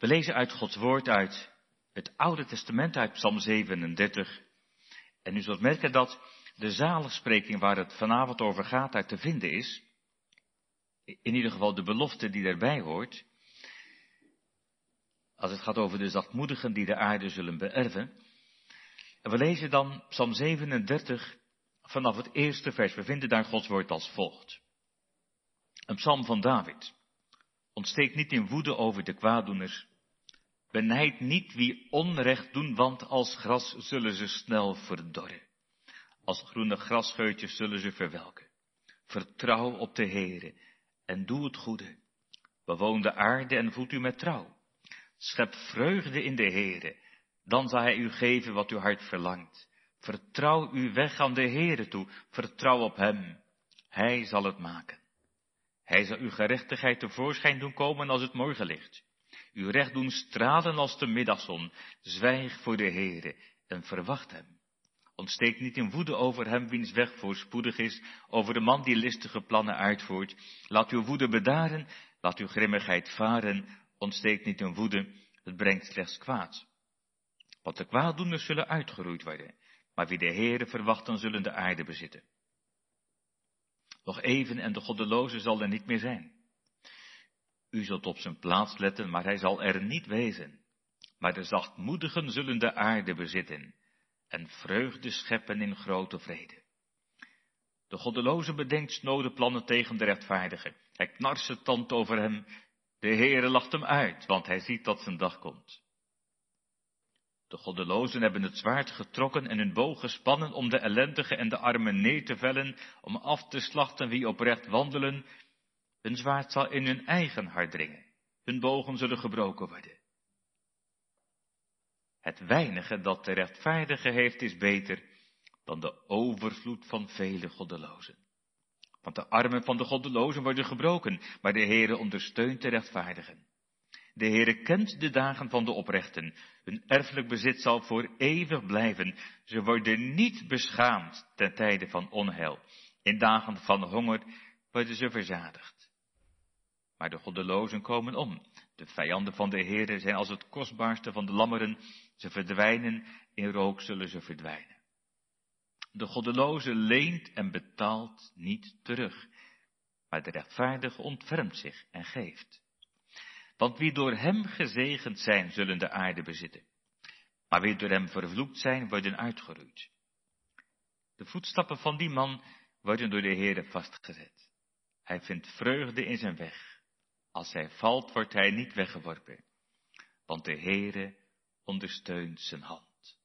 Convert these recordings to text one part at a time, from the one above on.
We lezen uit Gods woord uit het Oude Testament, uit Psalm 37. En u zult merken dat de zaligspreking waar het vanavond over gaat uit te vinden is. In ieder geval de belofte die erbij hoort. Als het gaat over de zachtmoedigen die de aarde zullen beërven. En we lezen dan Psalm 37 vanaf het eerste vers. We vinden daar Gods woord als volgt. Een psalm van David. Ontsteek niet in woede over de kwaaddoeners. Benijd niet wie onrecht doen, want als gras zullen ze snel verdorren. Als groene grasscheutjes zullen ze verwelken. Vertrouw op de Heere en doe het goede. Bewoon de aarde en voed u met trouw. Schep vreugde in de Heere, dan zal hij u geven wat uw hart verlangt. Vertrouw uw weg aan de Heere toe, vertrouw op hem. Hij zal het maken. Hij zal uw gerechtigheid tevoorschijn doen komen als het morgenlicht. Uw recht doen stralen als de middagzon. Zwijg voor de Heere en verwacht hem. Ontsteek niet in woede over hem wiens weg voorspoedig is, over de man die listige plannen uitvoert. Laat uw woede bedaren, laat uw grimmigheid varen. Ontsteek niet in woede, het brengt slechts kwaad. Want de kwaaddoeners zullen uitgeroeid worden, maar wie de Heere verwachten zullen de aarde bezitten. Nog even en de goddeloze zal er niet meer zijn. U zult op zijn plaats letten, maar hij zal er niet wezen. Maar de zachtmoedigen zullen de aarde bezitten en vreugde scheppen in grote vrede. De goddeloze bedenkt snode plannen tegen de rechtvaardige. Hij knarst zijn tand over hem. De Heere lacht hem uit, want hij ziet dat zijn dag komt. De goddelozen hebben het zwaard getrokken en hun boog gespannen om de ellendige en de armen neer te vellen, om af te slachten wie oprecht wandelen. Hun zwaard zal in hun eigen hart dringen. Hun bogen zullen gebroken worden. Het weinige dat de rechtvaardige heeft is beter dan de overvloed van vele goddelozen. Want de armen van de goddelozen worden gebroken, maar de Heere ondersteunt de rechtvaardigen. De Heere kent de dagen van de oprechten. Hun erfelijk bezit zal voor eeuwig blijven. Ze worden niet beschaamd ten tijde van onheil. In dagen van honger worden ze verzadigd. Maar de goddelozen komen om. De vijanden van de Heere zijn als het kostbaarste van de lammeren. Ze verdwijnen, in rook zullen ze verdwijnen. De goddeloze leent en betaalt niet terug. Maar de rechtvaardige ontfermt zich en geeft. Want wie door hem gezegend zijn, zullen de aarde bezitten. Maar wie door hem vervloekt zijn, worden uitgeroeid. De voetstappen van die man worden door de Heere vastgezet. Hij vindt vreugde in zijn weg. Als hij valt, wordt hij niet weggeworpen. Want de Heere ondersteunt zijn hand.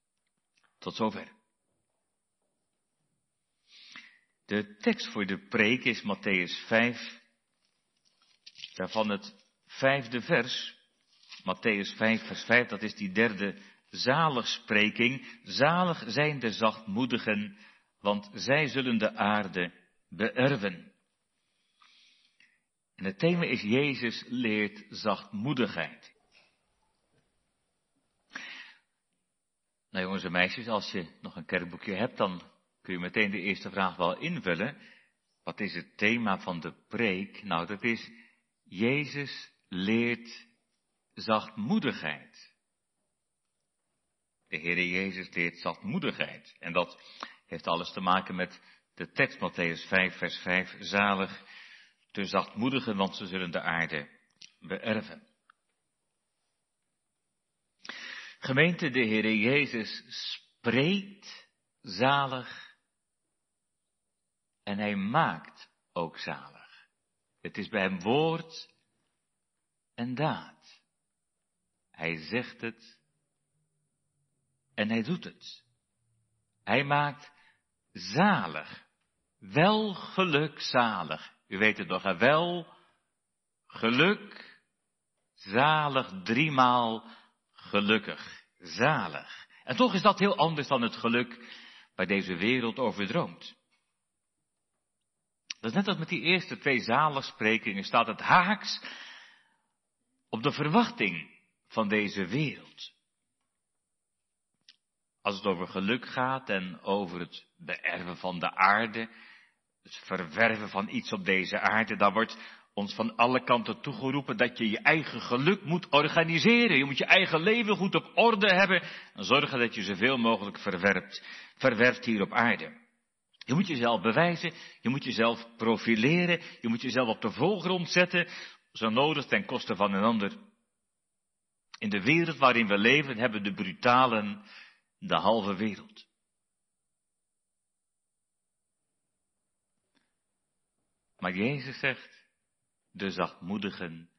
Tot zover. De tekst voor de preek is Matthäus 5, daarvan het vijfde vers, Matthäus 5, vers 5, dat is die derde zaligspreking. Zalig zijn de zachtmoedigen, want zij zullen de aarde beërven. En het thema is Jezus leert zachtmoedigheid. Nou jongens en meisjes, als je nog een kerkboekje hebt, dan kun je meteen de eerste vraag wel invullen. Wat is het thema van de preek? Nou, dat is Jezus leert zachtmoedigheid. De Heere Jezus leert zachtmoedigheid. En dat heeft alles te maken met de tekst Matthäus 5, vers 5. Zalig de zachtmoedigen, want ze zullen de aarde beërven. Gemeente, de Heere Jezus spreekt zalig en hij maakt ook zalig. Het is bij hem woord en daad. Hij zegt het en hij doet het. Hij maakt zalig, wel gelukzalig. U weet het nog, wel geluk, zalig, driemaal gelukkig, zalig. En toch is dat heel anders dan het geluk waar deze wereld over droomt. Dat is net als met die eerste twee zaligsprekingen staat het haaks op de verwachting van deze wereld. Als het over geluk gaat en over het beërven van de aarde, het verwerven van iets op deze aarde, dan wordt ons van alle kanten toegeroepen dat je je eigen geluk moet organiseren. Je moet je eigen leven goed op orde hebben en zorgen dat je zoveel mogelijk verwerpt, verwerft hier op aarde. Je moet jezelf bewijzen, je moet jezelf profileren, je moet jezelf op de voorgrond zetten, zo nodig ten koste van een ander. In de wereld waarin we leven hebben de brutalen de halve wereld. Maar Jezus zegt, de zachtmoedigen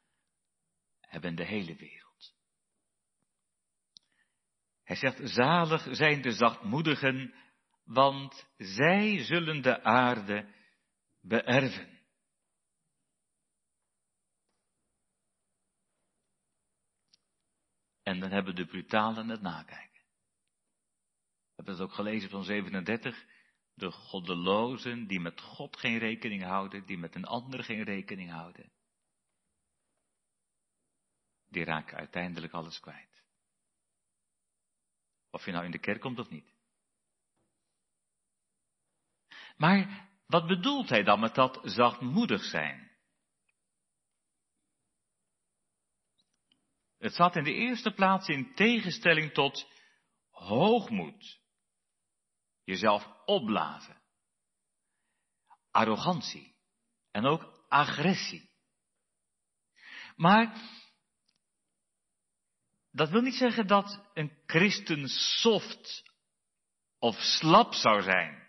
hebben de hele wereld. Hij zegt, zalig zijn de zachtmoedigen, want zij zullen de aarde beërven. En dan hebben de brutalen het nakijken. We hebben het ook gelezen van 37. De goddelozen die met God geen rekening houden, die met een ander geen rekening houden. Die raken uiteindelijk alles kwijt. Of je nou in de kerk komt of niet. Maar wat bedoelt hij dan met dat zachtmoedig zijn? Het zat in de eerste plaats in tegenstelling tot hoogmoed. Jezelf opblazen. Arrogantie. En ook agressie. Maar dat wil niet zeggen dat een christen soft of slap zou zijn.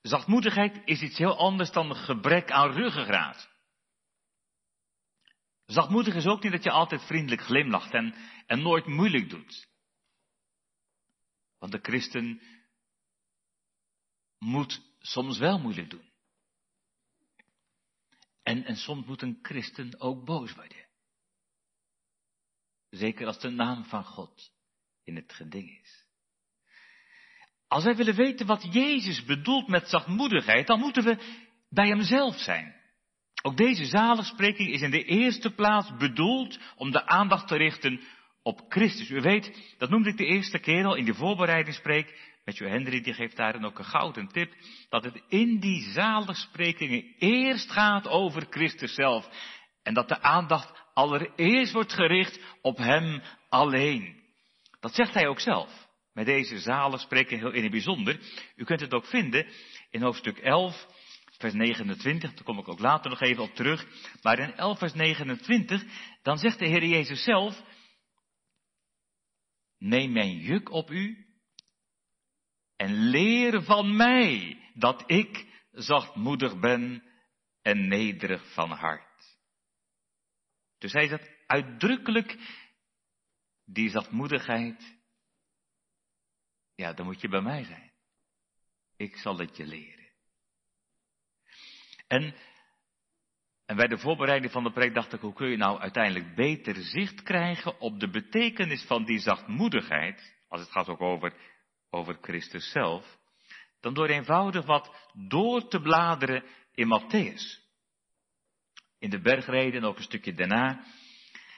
Zachtmoedigheid is iets heel anders dan gebrek aan ruggengraat. Zachtmoedig is ook niet dat je altijd vriendelijk glimlacht en, en nooit moeilijk doet. Want de christen moet soms wel moeilijk doen. En, en soms moet een christen ook boos worden. Zeker als de naam van God in het geding is. Als wij willen weten wat Jezus bedoelt met zachtmoedigheid, dan moeten we bij Hemzelf zijn. Ook deze zaligspreking is in de eerste plaats bedoeld om de aandacht te richten op Christus. U weet, dat noemde ik de eerste keer al in de voorbereidingspreek. Met Jo Henry, die geeft daarin ook een gouden tip. Dat het in die zaligsprekingen eerst gaat over Christus zelf. En dat de aandacht allereerst wordt gericht op Hem alleen. Dat zegt Hij ook zelf. Met deze zalen spreken heel in het bijzonder. U kunt het ook vinden in hoofdstuk 11, vers 29. Daar kom ik ook later nog even op terug. Maar in 11, vers 29, dan zegt de Heer Jezus zelf, neem mijn juk op u en leer van mij dat ik zachtmoedig ben en nederig van hart. Dus hij zegt uitdrukkelijk, die zachtmoedigheid ja, dan moet je bij mij zijn. Ik zal het je leren. En, en bij de voorbereiding van de preek dacht ik, hoe kun je nou uiteindelijk beter zicht krijgen op de betekenis van die zachtmoedigheid, als het gaat ook over, over Christus zelf, dan door eenvoudig wat door te bladeren in Matthäus. In de bergreden, ook een stukje daarna,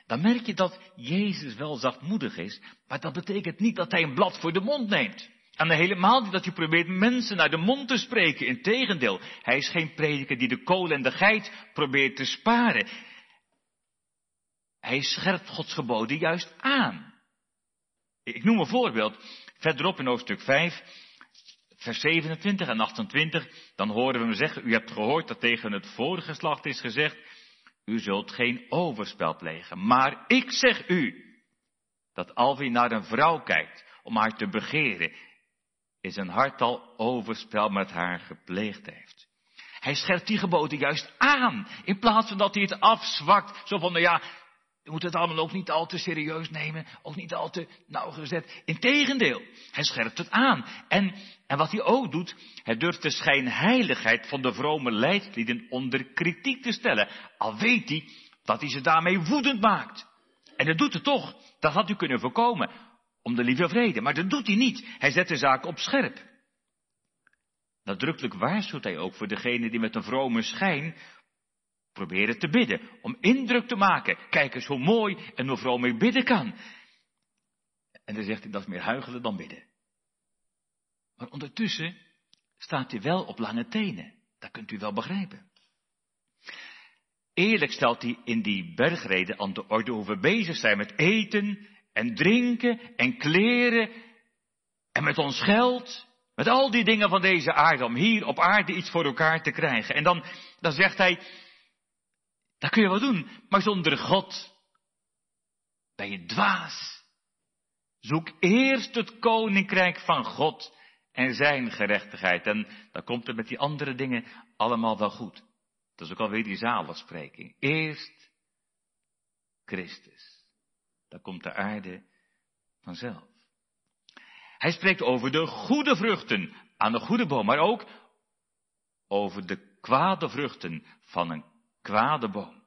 dan merk je dat Jezus wel zachtmoedig is, maar dat betekent niet dat hij een blad voor de mond neemt. En helemaal niet dat hij probeert mensen naar de mond te spreken. Integendeel, hij is geen prediker die de kool en de geit probeert te sparen. Hij scherpt Gods geboden juist aan. Ik noem een voorbeeld. Verderop in hoofdstuk 5, vers 27 en 28, dan horen we hem zeggen, u hebt gehoord dat tegen het vorige geslacht is gezegd, u zult geen overspel plegen. Maar ik zeg u, dat al wie naar een vrouw kijkt om haar te begeren, is een hart al overspel met haar gepleegd heeft. Hij scherpt die geboden juist aan, in plaats van dat hij het afzwakt, zo van, nou ja, je moet het allemaal ook niet al te serieus nemen, ook niet al te nauwgezet. Integendeel, hij scherpt het aan. En, en wat hij ook doet, hij durft de schijnheiligheid van de vrome leidslieden onder kritiek te stellen. Al weet hij dat hij ze daarmee woedend maakt. En dat doet het toch. Dat had u kunnen voorkomen. Om de lieve vrede. Maar dat doet hij niet. Hij zet de zaak op scherp. Nadrukkelijk waarschuwt hij ook voor degene die met een vrome schijn proberen te bidden. Om indruk te maken. Kijk eens hoe mooi en hoe vroom ik bidden kan. En dan zegt hij, dat is meer huigelen dan bidden. Maar ondertussen staat hij wel op lange tenen. Dat kunt u wel begrijpen. Eerlijk stelt hij in die bergreden aan de orde hoe we bezig zijn met eten en drinken en kleren en met ons geld. Met al die dingen van deze aarde, om hier op aarde iets voor elkaar te krijgen. En dan, dan zegt hij, dat kun je wel doen, maar zonder God ben je dwaas. Zoek eerst het koninkrijk van God en zijn gerechtigheid. En dan komt het met die andere dingen allemaal wel goed. Dat is ook alweer die zaligspreking. Eerst Christus. Dan komt de aarde vanzelf. Hij spreekt over de goede vruchten aan de goede boom, maar ook over de kwade vruchten van een kwade boom.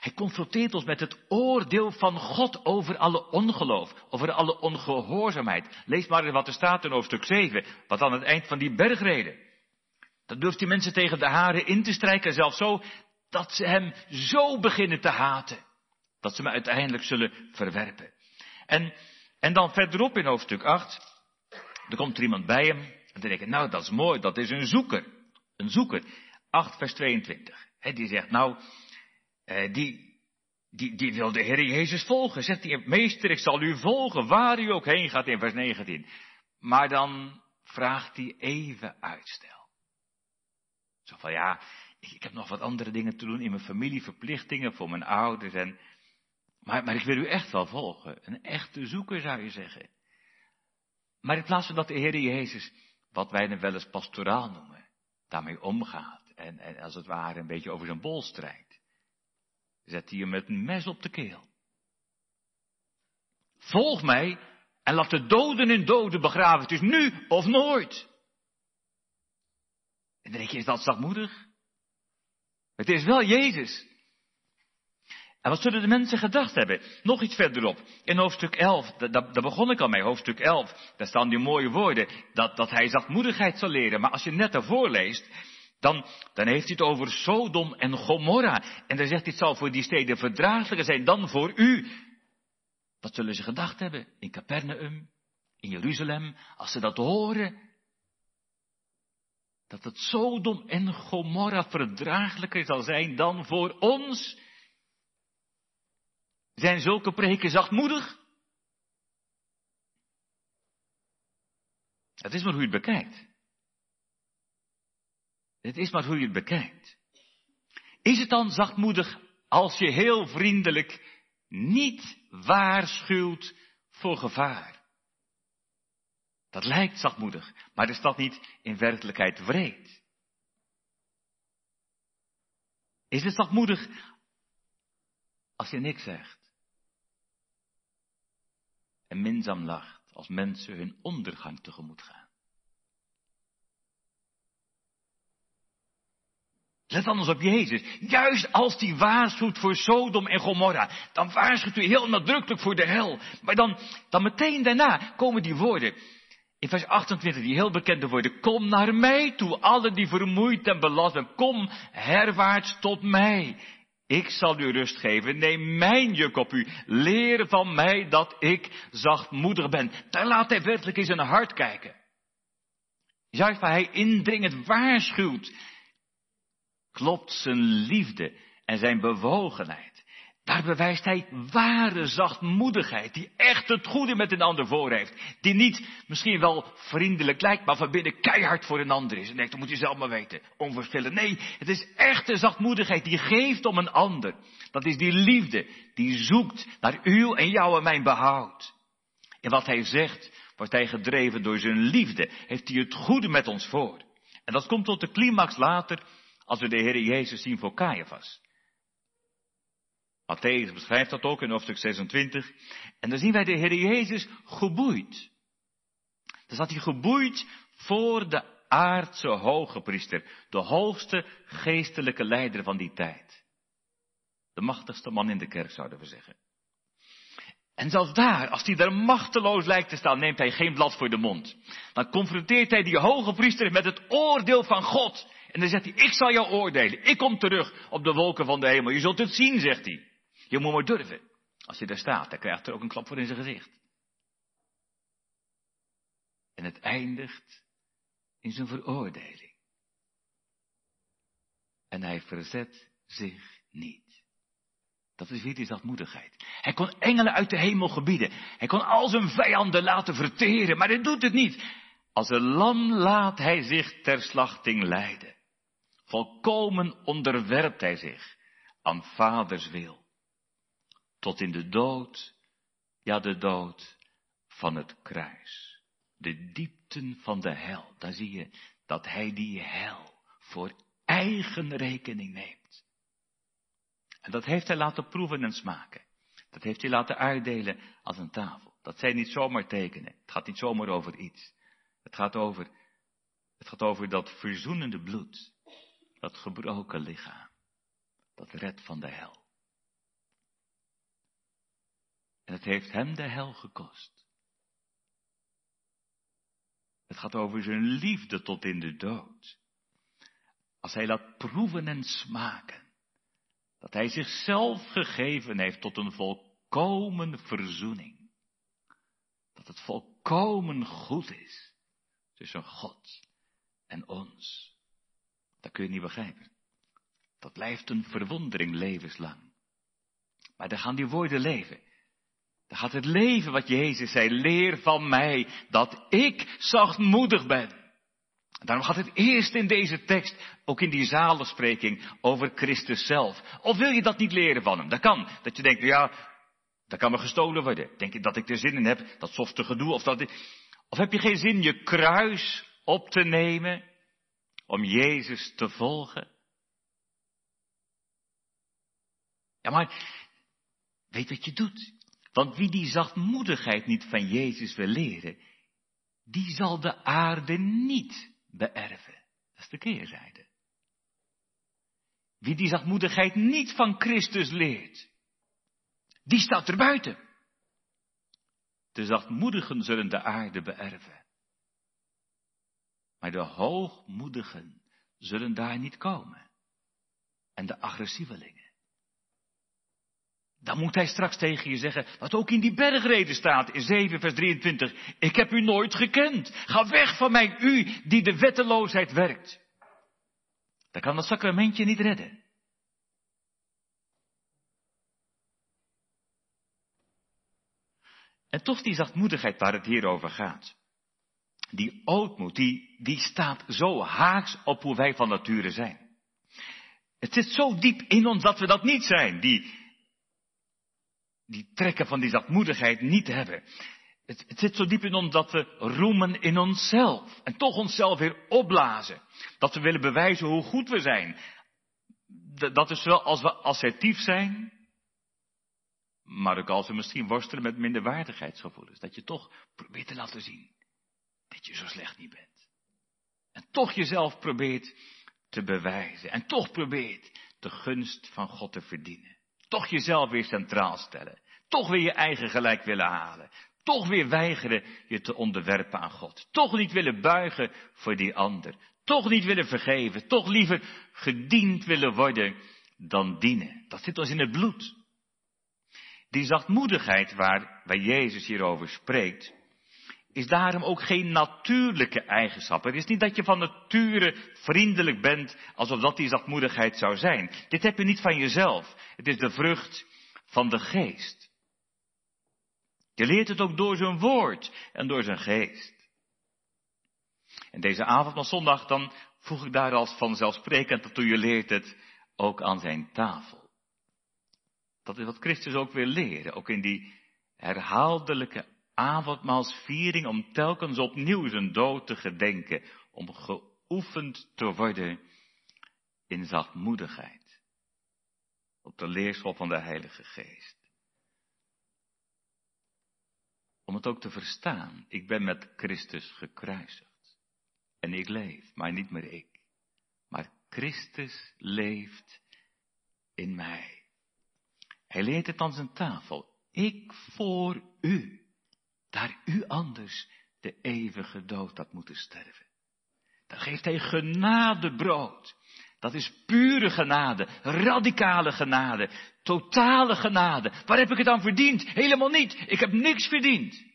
Hij confronteert ons met het oordeel van God over alle ongeloof, over alle ongehoorzaamheid. Lees maar eens wat er staat in hoofdstuk 7, wat aan het eind van die bergreden. Dan durft die mensen tegen de haren in te strijken, zelfs zo dat ze hem zo beginnen te haten. Dat ze hem uiteindelijk zullen verwerpen. En, en dan verderop in hoofdstuk 8, er komt er iemand bij hem en dan denk ik, nou dat is mooi, dat is een zoeker. Een zoeker. 8 vers 22. He, die zegt, nou, eh, die, die, die wil de Heer Jezus volgen. Zegt hij, meester, ik zal u volgen, waar u ook heen gaat in vers 19. Maar dan vraagt hij even uitstel. Zo van, ja, ik, ik heb nog wat andere dingen te doen in mijn familie, verplichtingen voor mijn ouders en... Maar, maar ik wil u echt wel volgen. Een echte zoeker zou je zeggen. Maar in plaats van dat de Heer Jezus, wat wij dan wel eens pastoraal noemen, daarmee omgaat en, en als het ware een beetje over zijn bol strijdt, zet hij hem met een mes op de keel. Volg mij en laat de doden in doden begraven. Het is nu of nooit. En dan denk je, is dat zachtmoedig? Het is wel Jezus. En wat zullen de mensen gedacht hebben? Nog iets verderop, in hoofdstuk 11, daar, begon ik al mee, hoofdstuk 11, daar staan die mooie woorden, dat, dat hij zachtmoedigheid zal leren. Maar als je net daarvoor leest, dan, dan heeft hij het over Sodom en Gomorra. En dan zegt hij, het zal voor die steden verdraaglijker zijn dan voor u. Wat zullen ze gedacht hebben in Capernaum, in Jeruzalem, als ze dat horen? Dat het Sodom en Gomorra verdraaglijker zal zijn dan voor ons? Zijn zulke preken zachtmoedig? Het is maar hoe je het bekijkt. Het is maar hoe je het bekijkt. Is het dan zachtmoedig als je heel vriendelijk niet waarschuwt voor gevaar? Dat lijkt zachtmoedig, maar is dat niet in werkelijkheid wreed? Is het zachtmoedig als je niks zegt? En minzaam lacht als mensen hun ondergang tegemoet gaan? Let anders op Jezus. Juist als hij waarschuwt voor Sodom en Gomorra, dan waarschuwt hij heel nadrukkelijk voor de hel. Maar dan, dan meteen daarna komen die woorden. In vers 28, die heel bekende woorden. Kom naar mij toe, alle die vermoeid en belast zijn. Kom herwaarts tot mij. Ik zal u rust geven. Neem mijn juk op u. Leer van mij dat ik zachtmoedig ben. Daar laat hij werkelijk in zijn hart kijken. Juist waar hij indringend waarschuwt klopt zijn liefde en zijn bewogenheid. Daar bewijst hij ware zachtmoedigheid, die echt het goede met een ander voor heeft. Die niet misschien wel vriendelijk lijkt, maar van binnen keihard voor een ander is. En dat moet je zelf maar weten, onverschillend. Nee, het is echte zachtmoedigheid die geeft om een ander. Dat is die liefde die zoekt naar uw en jouw en mijn behoud. En wat hij zegt, wordt hij gedreven door zijn liefde. Heeft hij het goede met ons voor. En dat komt tot de climax later als we de Heer Jezus zien voor Caiaphas. Matthäus beschrijft dat ook in hoofdstuk 26. En dan zien wij de Heer Jezus geboeid. Dan zat hij geboeid voor de aardse hoge priester, de hoogste geestelijke leider van die tijd. De machtigste man in de kerk, zouden we zeggen. En zelfs daar, als hij daar machteloos lijkt te staan, neemt hij geen blad voor de mond. Dan confronteert hij die hoge priester met het oordeel van God. En dan zegt hij, ik zal jou oordelen. Ik kom terug op de wolken van de hemel. Je zult het zien, zegt hij. Je moet maar durven. Als je daar staat, dan krijgt er ook een klap voor in zijn gezicht. En het eindigt in zijn veroordeling. En hij verzet zich niet. Dat is weer die zachtmoedigheid. Hij kon engelen uit de hemel gebieden. Hij kon al zijn vijanden laten verteren, maar hij doet het niet. Als een lam laat hij zich ter slachting leiden. Volkomen onderwerpt hij zich aan vaders wil. Tot in de dood, ja de dood van het kruis. De diepten van de hel. Daar zie je dat hij die hel voor eigen rekening neemt. En dat heeft hij laten proeven en smaken. Dat heeft hij laten uitdelen als een tafel. Dat zijn niet zomaar tekenen. Het gaat niet zomaar over iets. Het gaat over, het gaat over dat verzoenende bloed. Dat gebroken lichaam. Dat redt van de hel. En het heeft hem de hel gekost. Het gaat over zijn liefde tot in de dood. Als hij laat proeven en smaken. Dat hij zichzelf gegeven heeft tot een volkomen verzoening. Dat het volkomen goed is tussen God en ons. Dat kun je niet begrijpen. Dat blijft een verwondering levenslang. Maar dan gaan die woorden leven. Dan gaat het leven wat Jezus zei, leer van mij dat ik zachtmoedig ben. Daarom gaat het eerst in deze tekst, ook in die zalenspreking, over Christus zelf. Of wil je dat niet leren van hem? Dat kan. Dat je denkt, ja, dat kan me gestolen worden. Denk je dat ik er zin in heb? Dat softe gedoe. Of, dat, of heb je geen zin je kruis op te nemen om Jezus te volgen? Ja, maar weet wat je doet. Want wie die zachtmoedigheid niet van Jezus wil leren, die zal de aarde niet beërven. Dat is de keerzijde. Wie die zachtmoedigheid niet van Christus leert, die staat er buiten. De zachtmoedigen zullen de aarde beërven. Maar de hoogmoedigen zullen daar niet komen. En de agressievelingen. Dan moet hij straks tegen je zeggen, wat ook in die bergreden staat, in 7 vers 23. Ik heb u nooit gekend. Ga weg van mij, u die de wetteloosheid werkt. Dan kan dat sacramentje niet redden. En toch die zachtmoedigheid waar het hier over gaat. Die ootmoed, die, die staat zo haaks op hoe wij van nature zijn. Het zit zo diep in ons dat we dat niet zijn. Die, die trekken van die zachtmoedigheid niet hebben. Het, het, zit zo diep in ons dat we roemen in onszelf. En toch onszelf weer opblazen. Dat we willen bewijzen hoe goed we zijn. Dat is wel als we assertief zijn. Maar ook als we misschien worstelen met minderwaardigheidsgevoelens. Dat je toch probeert te laten zien. Dat je zo slecht niet bent. En toch jezelf probeert te bewijzen. En toch probeert de gunst van God te verdienen. Toch jezelf weer centraal stellen. Toch weer je eigen gelijk willen halen. Toch weer weigeren je te onderwerpen aan God. Toch niet willen buigen voor die ander. Toch niet willen vergeven. Toch liever gediend willen worden dan dienen. Dat zit ons in het bloed. Die zachtmoedigheid waar, waar Jezus hierover spreekt, is daarom ook geen natuurlijke eigenschap. Het is niet dat je van nature vriendelijk bent, alsof dat die zachtmoedigheid zou zijn. Dit heb je niet van jezelf. Het is de vrucht van de geest. Je leert het ook door zijn woord en door zijn geest. En deze avond van zondag, dan voeg ik daar als vanzelfsprekend toe je leert het ook aan zijn tafel. Dat is wat Christus ook wil leren, ook in die herhaaldelijke avondmaalsviering om telkens opnieuw zijn dood te gedenken, om geoefend te worden in zachtmoedigheid, op de leerschool van de Heilige Geest. Om het ook te verstaan, ik ben met Christus gekruisigd. En ik leef, maar niet meer ik. Maar Christus leeft in mij. Hij leert het aan zijn tafel. Ik voor u daar u anders de eeuwige dood had moeten sterven. Dan geeft hij genadebrood. Dat is pure genade, radicale genade, totale genade. Waar heb ik het aan verdiend? Helemaal niet. Ik heb niks verdiend.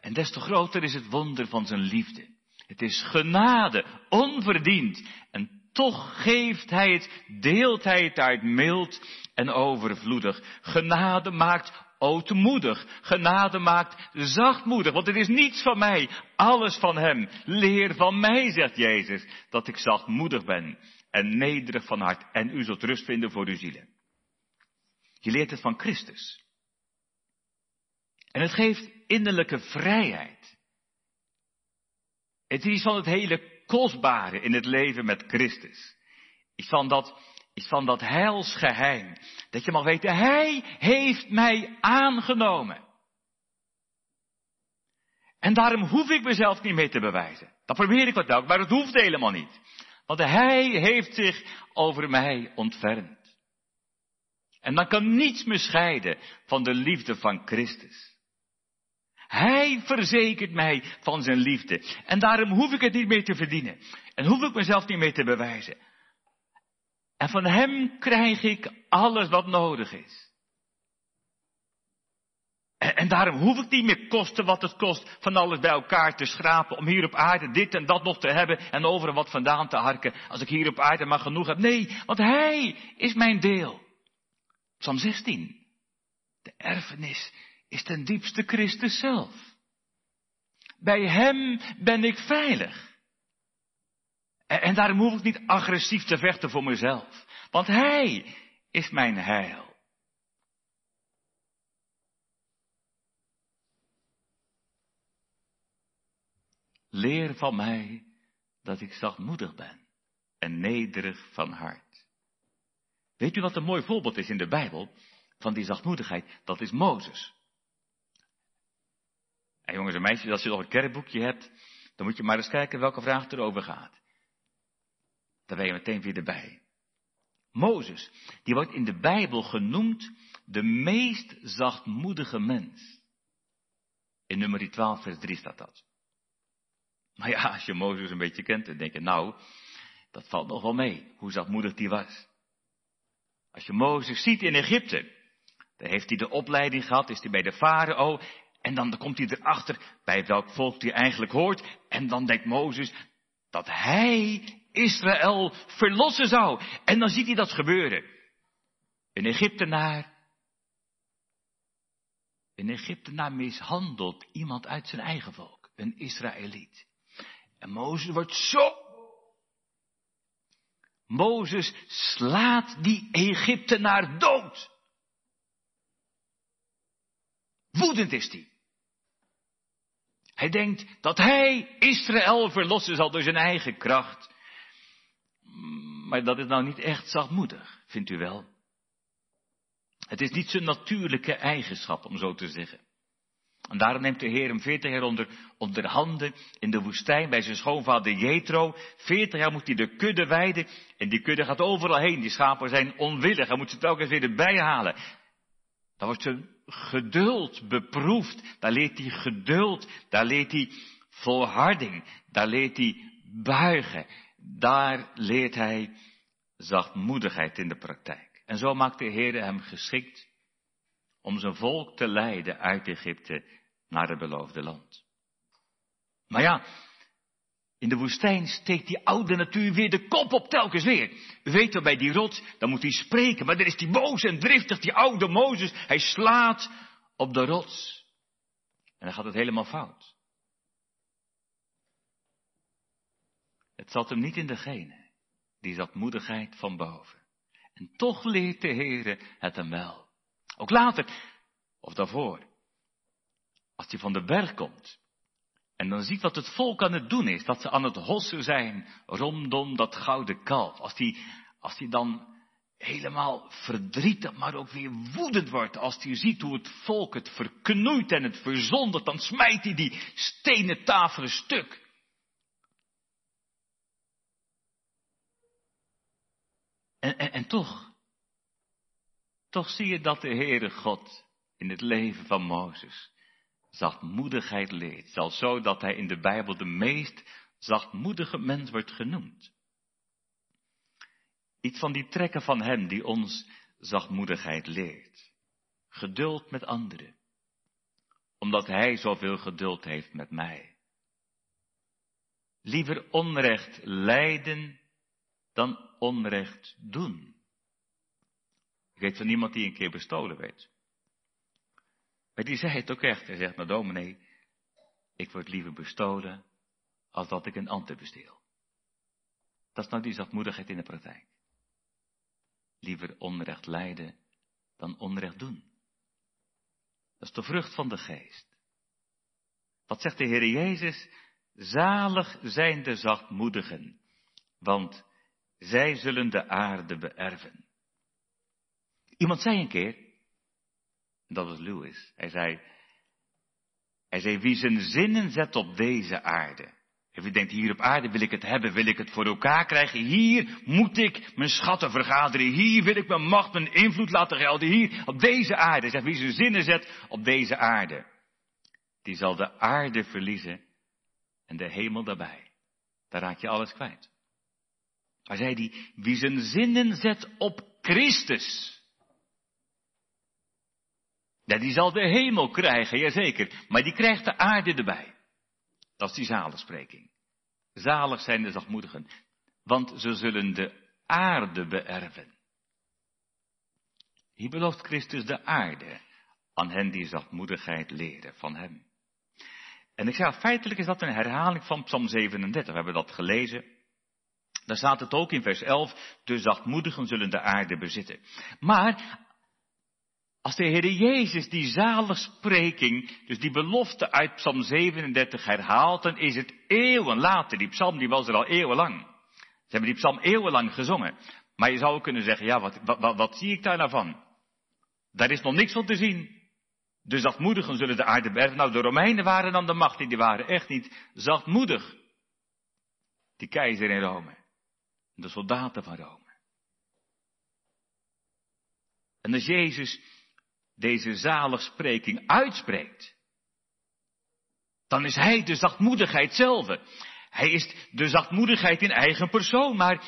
En des te groter is het wonder van zijn liefde. Het is genade, onverdiend en toch geeft hij het, deelt hij het uit mild en overvloedig. Genade maakt ootmoedig. Genade maakt zachtmoedig, want het is niets van mij, alles van hem. Leer van mij, zegt Jezus, dat ik zachtmoedig ben en nederig van hart en u zult rust vinden voor uw zielen. Je leert het van Christus. En het geeft innerlijke vrijheid. Het is van het hele kostbare in het leven met Christus. Iets van dat, iets van dat heilsgeheim. Dat je mag weten, Hij heeft mij aangenomen. En daarom hoef ik mezelf niet meer te bewijzen. Dat probeer ik wat ook, maar dat hoeft helemaal niet. Want Hij heeft zich over mij ontfermd. En dan kan niets me scheiden van de liefde van Christus. Hij verzekert mij van zijn liefde. En daarom hoef ik het niet meer te verdienen. En hoef ik mezelf niet meer te bewijzen. En van hem krijg ik alles wat nodig is. En, daarom hoef ik niet meer kosten wat het kost van alles bij elkaar te schrapen. Om hier op aarde dit en dat nog te hebben en overal wat vandaan te harken. Als ik hier op aarde maar genoeg heb. Nee, want hij is mijn deel. Psalm 16. De erfenis is ten diepste Christus zelf. Bij Hem ben ik veilig. En, daarom hoef ik niet agressief te vechten voor mezelf. Want Hij is mijn heil. Leer van mij dat ik zachtmoedig ben en nederig van hart. Weet u wat een mooi voorbeeld is in de Bijbel van die zachtmoedigheid? Dat is Mozes. En jongens en meisjes, als je nog een kerkboekje hebt, dan moet je maar eens kijken welke vraag erover gaat. Dan ben je meteen weer erbij. Mozes, die wordt in de Bijbel genoemd de meest zachtmoedige mens. In nummer 12, vers 3 staat dat. Maar ja, als je Mozes een beetje kent, dan denk je, nou, dat valt nog wel mee, hoe zachtmoedig die was. Als je Mozes ziet in Egypte, dan heeft hij de opleiding gehad, is hij bij de farao, en dan komt hij erachter bij welk volk hij eigenlijk hoort, en dan denkt Mozes dat hij Israël verlossen zou. En dan ziet hij dat gebeuren. Een Egyptenaar, een Egyptenaar mishandelt iemand uit zijn eigen volk, een Israëliet. En Mozes wordt zo Mozes slaat die Egyptenaar dood. Woedend is hij. Hij denkt dat hij Israël verlossen zal door zijn eigen kracht. Maar dat is nou niet echt zachtmoedig, vindt u wel? Het is niet zijn natuurlijke eigenschap, om zo te zeggen. En daarom neemt de Heer hem veertig jaar onder, handen in de woestijn bij zijn schoonvader Jethro. Veertig jaar moet hij de kudde weiden en die kudde gaat overal heen. Die schapen zijn onwillig, hij moet ze telkens weer erbij halen. Dan wordt zijn geduld beproefd. Daar leert hij geduld, daar leert hij volharding, daar leert hij buigen. Daar leert hij zachtmoedigheid in de praktijk. En zo maakt de Heer hem geschikt om zijn volk te leiden uit Egypte naar het beloofde land. Maar ja, in de woestijn steekt die oude natuur weer de kop op telkens weer. U weet bij die rots, dan moet hij spreken, maar dan is die boos en driftig, die oude Mozes. Hij slaat op de rots. En dan gaat het helemaal fout. Het zat hem niet in de genen, die zatmoedigheid van boven. En toch leert de Heere het hem wel. Ook later, of daarvoor. Als hij van de berg komt. En dan ziet wat het volk aan het doen is. Dat ze aan het hossen zijn rondom dat gouden kalf. Als hij, als hij dan helemaal verdrietig, maar ook weer woedend wordt. Als hij ziet hoe het volk het verknoeit en het verzondert. Dan smijt hij die stenen tafelen stuk. En, toch, toch zie je dat de Heere God in het leven van Mozes zachtmoedigheid leert. Zelfs zo dat hij in de Bijbel de meest zachtmoedige mens wordt genoemd. Iets van die trekken van hem die ons zachtmoedigheid leert. Geduld met anderen. Omdat hij zoveel geduld heeft met mij. Liever onrecht lijden dan onrecht doen. Ik weet van iemand die een keer bestolen werd. Maar die zei het ook echt. Hij zegt, nou dominee, ik word liever bestolen als dat ik een ander besteel. Dat is nou die zachtmoedigheid in de praktijk. Liever onrecht lijden dan onrecht doen. Dat is de vrucht van de geest. Wat zegt de Heer Jezus? Zalig zijn de zachtmoedigen, want zij zullen de aarde beërven. Iemand zei een keer, dat was Lewis, hij zei, hij zei, wie zijn zinnen zet op deze aarde. En wie denkt, hier op aarde wil ik het hebben, wil ik het voor elkaar krijgen. Hier moet ik mijn schatten vergaderen. Hier wil ik mijn macht, mijn invloed laten gelden. Hier op deze aarde. Zeg, wie zijn zinnen zet op deze aarde. Die zal de aarde verliezen en de hemel daarbij. Daar raak je alles kwijt. Maar zei hij, wie zijn zinnen zet op Christus. Ja, die zal de hemel krijgen, jazeker. Maar die krijgt de aarde erbij. Dat is die zaligspreking. Zalig zijn de zachtmoedigen, want ze zullen de aarde beërven. Hier belooft Christus de aarde aan hen die zachtmoedigheid leren van hem. En ik zeg, feitelijk is dat een herhaling van Psalm 37. We hebben dat gelezen. Daar staat het ook in vers 11, de zachtmoedigen zullen de aarde bezitten. Maar als de Heer Jezus die zaligspreking, dus die belofte uit Psalm 37 herhaalt, dan is het eeuwen later. Die psalm die was er al eeuwenlang. Ze hebben die psalm eeuwenlang gezongen. Maar je zou kunnen zeggen, ja, wat, wat, wat, zie ik daar nou van? Daar is nog niks van te zien. De zachtmoedigen zullen de aarde bergen. Nou, de Romeinen waren dan de macht, die waren echt niet zachtmoedig. Die keizer in Rome. De soldaten van Rome. En als Jezus deze zaligspreking uitspreekt, dan is hij de zachtmoedigheid zelf. Hij is de zachtmoedigheid in eigen persoon, maar,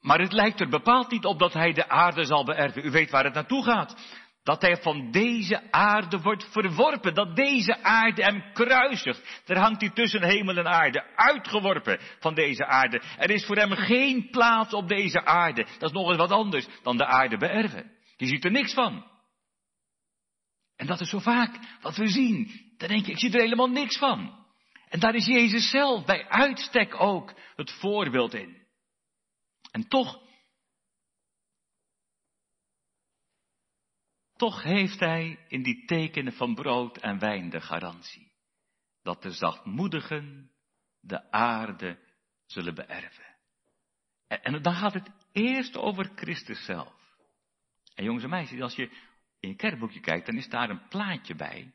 maar het lijkt er bepaald niet op dat hij de aarde zal beërven. U weet waar het naartoe gaat. Dat hij van deze aarde wordt verworpen. Dat deze aarde hem kruisigt. Daar hangt hij tussen hemel en aarde. Uitgeworpen van deze aarde. Er is voor hem geen plaats op deze aarde. Dat is nog eens wat anders dan de aarde beërven. Je ziet er niks van. En dat is zo vaak wat we zien. Dan denk je, ik zie er helemaal niks van. En daar is Jezus zelf bij uitstek ook het voorbeeld in. En toch, toch heeft hij in die tekenen van brood en wijn de garantie. Dat de zachtmoedigen de aarde zullen beërven. En, dan gaat het eerst over Christus zelf. En jongens en meisjes, als je in je kerkboekje kijkt, dan is daar een plaatje bij.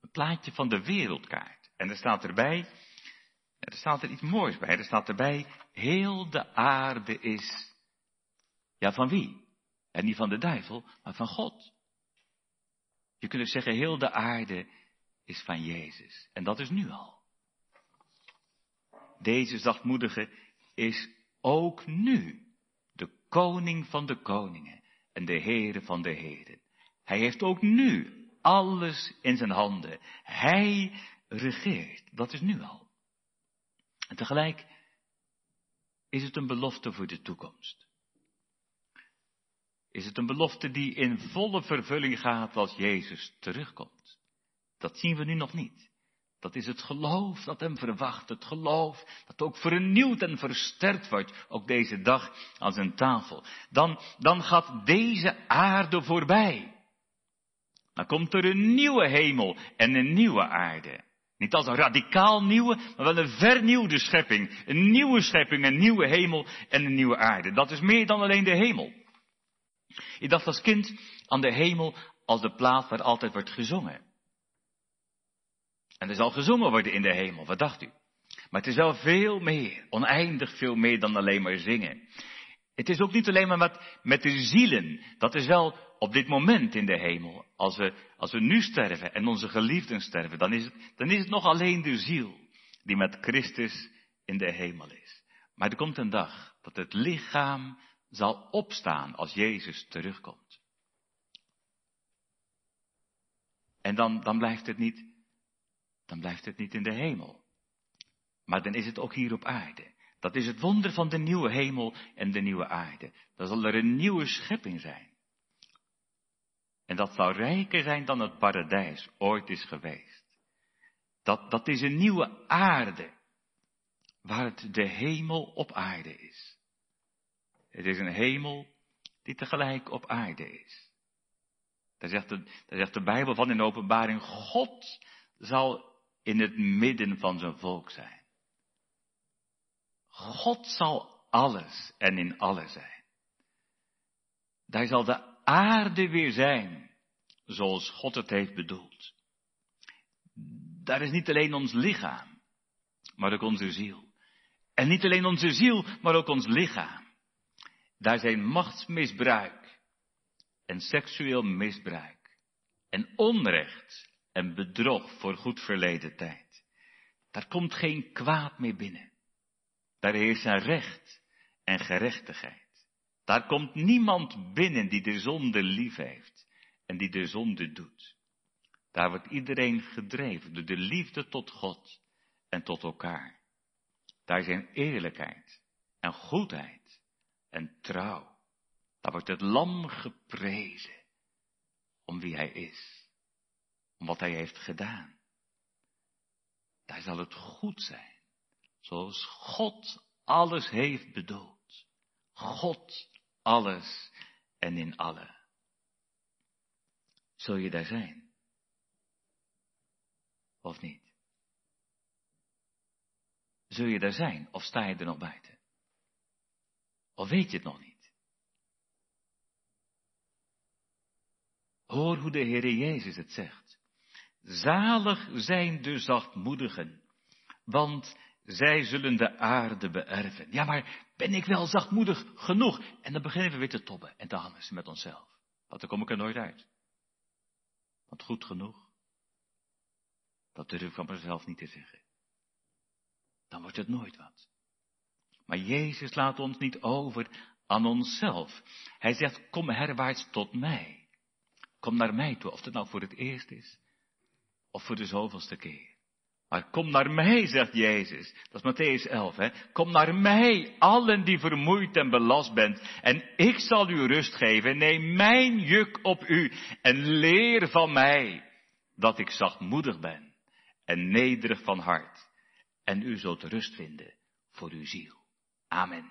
Een plaatje van de wereldkaart. En er staat erbij, er staat er iets moois bij. Er staat erbij, heel de aarde is, ja van wie? En niet van de duivel, maar van God. Je kunt dus zeggen, heel de aarde is van Jezus. En dat is nu al. Deze zachtmoedige is ook nu de koning van de koningen en de heren van de heren. Hij heeft ook nu alles in zijn handen. Hij regeert. Dat is nu al. En tegelijk is het een belofte voor de toekomst. Is het een belofte die in volle vervulling gaat als Jezus terugkomt? Dat zien we nu nog niet. Dat is het geloof dat hem verwacht, het geloof dat ook vernieuwd en versterkt wordt, ook deze dag aan zijn tafel. Dan, dan gaat deze aarde voorbij. Dan komt er een nieuwe hemel en een nieuwe aarde. Niet als een radicaal nieuwe, maar wel een vernieuwde schepping. Een nieuwe schepping, een nieuwe hemel en een nieuwe aarde. Dat is meer dan alleen de hemel. Ik dacht als kind aan de hemel als de plaats waar altijd wordt gezongen. En er zal gezongen worden in de hemel, wat dacht u? Maar het is wel veel meer, oneindig veel meer dan alleen maar zingen. Het is ook niet alleen maar met, de zielen. Dat is wel op dit moment in de hemel. Als we, als we nu sterven en onze geliefden sterven, dan is, het, dan is het nog alleen de ziel die met Christus in de hemel is. Maar er komt een dag dat het lichaam zal opstaan als Jezus terugkomt. En dan, dan blijft het niet, dan blijft het niet in de hemel. Maar dan is het ook hier op aarde. Dat is het wonder van de nieuwe hemel en de nieuwe aarde. Dan zal er een nieuwe schepping zijn. En dat zal rijker zijn dan het paradijs ooit is geweest. Dat, dat is een nieuwe aarde, waar het de hemel op aarde is. Het is een hemel die tegelijk op aarde is. Daar zegt, de, daar zegt de Bijbel van in openbaring, God zal in het midden van zijn volk zijn. God zal alles en in alles zijn. Daar zal de aarde weer zijn, zoals God het heeft bedoeld. Daar is niet alleen ons lichaam, maar ook onze ziel. En niet alleen onze ziel, maar ook ons lichaam. Daar zijn machtsmisbruik en seksueel misbruik en onrecht en bedrog voor goed verleden tijd. Daar komt geen kwaad meer binnen. Daar heerst een recht en gerechtigheid. Daar komt niemand binnen die de zonde lief heeft en die de zonde doet. Daar wordt iedereen gedreven door de liefde tot God en tot elkaar. Daar zijn eerlijkheid en goedheid en trouw. Daar wordt het lam geprezen om wie hij is, om wat hij heeft gedaan. Daar zal het goed zijn, zoals God alles heeft bedoeld. God alles en in alle. Zul je daar zijn? Of niet? Zul je daar zijn of sta je er nog buiten? Of weet je het nog niet? Hoor hoe de Heer Jezus het zegt. Zalig zijn de zachtmoedigen, want zij zullen de aarde beërven. Ja, maar ben ik wel zachtmoedig genoeg? En dan beginnen we weer te tobben en te hangen met onszelf. Want dan kom ik er nooit uit. Want goed genoeg, dat durf ik van mezelf niet te zeggen. Dan wordt het nooit wat. Maar Jezus laat ons niet over aan onszelf. Hij zegt, kom herwaarts tot mij. Kom naar mij toe, of het nou voor het eerst is, of voor de zoveelste keer. Maar kom naar mij, zegt Jezus. Dat is Matthäus 11, hè. Kom naar mij, allen die vermoeid en belast bent. En ik zal u rust geven. Neem mijn juk op u en leer van mij dat ik zachtmoedig ben en nederig van hart. En u zult rust vinden voor uw ziel. Amen.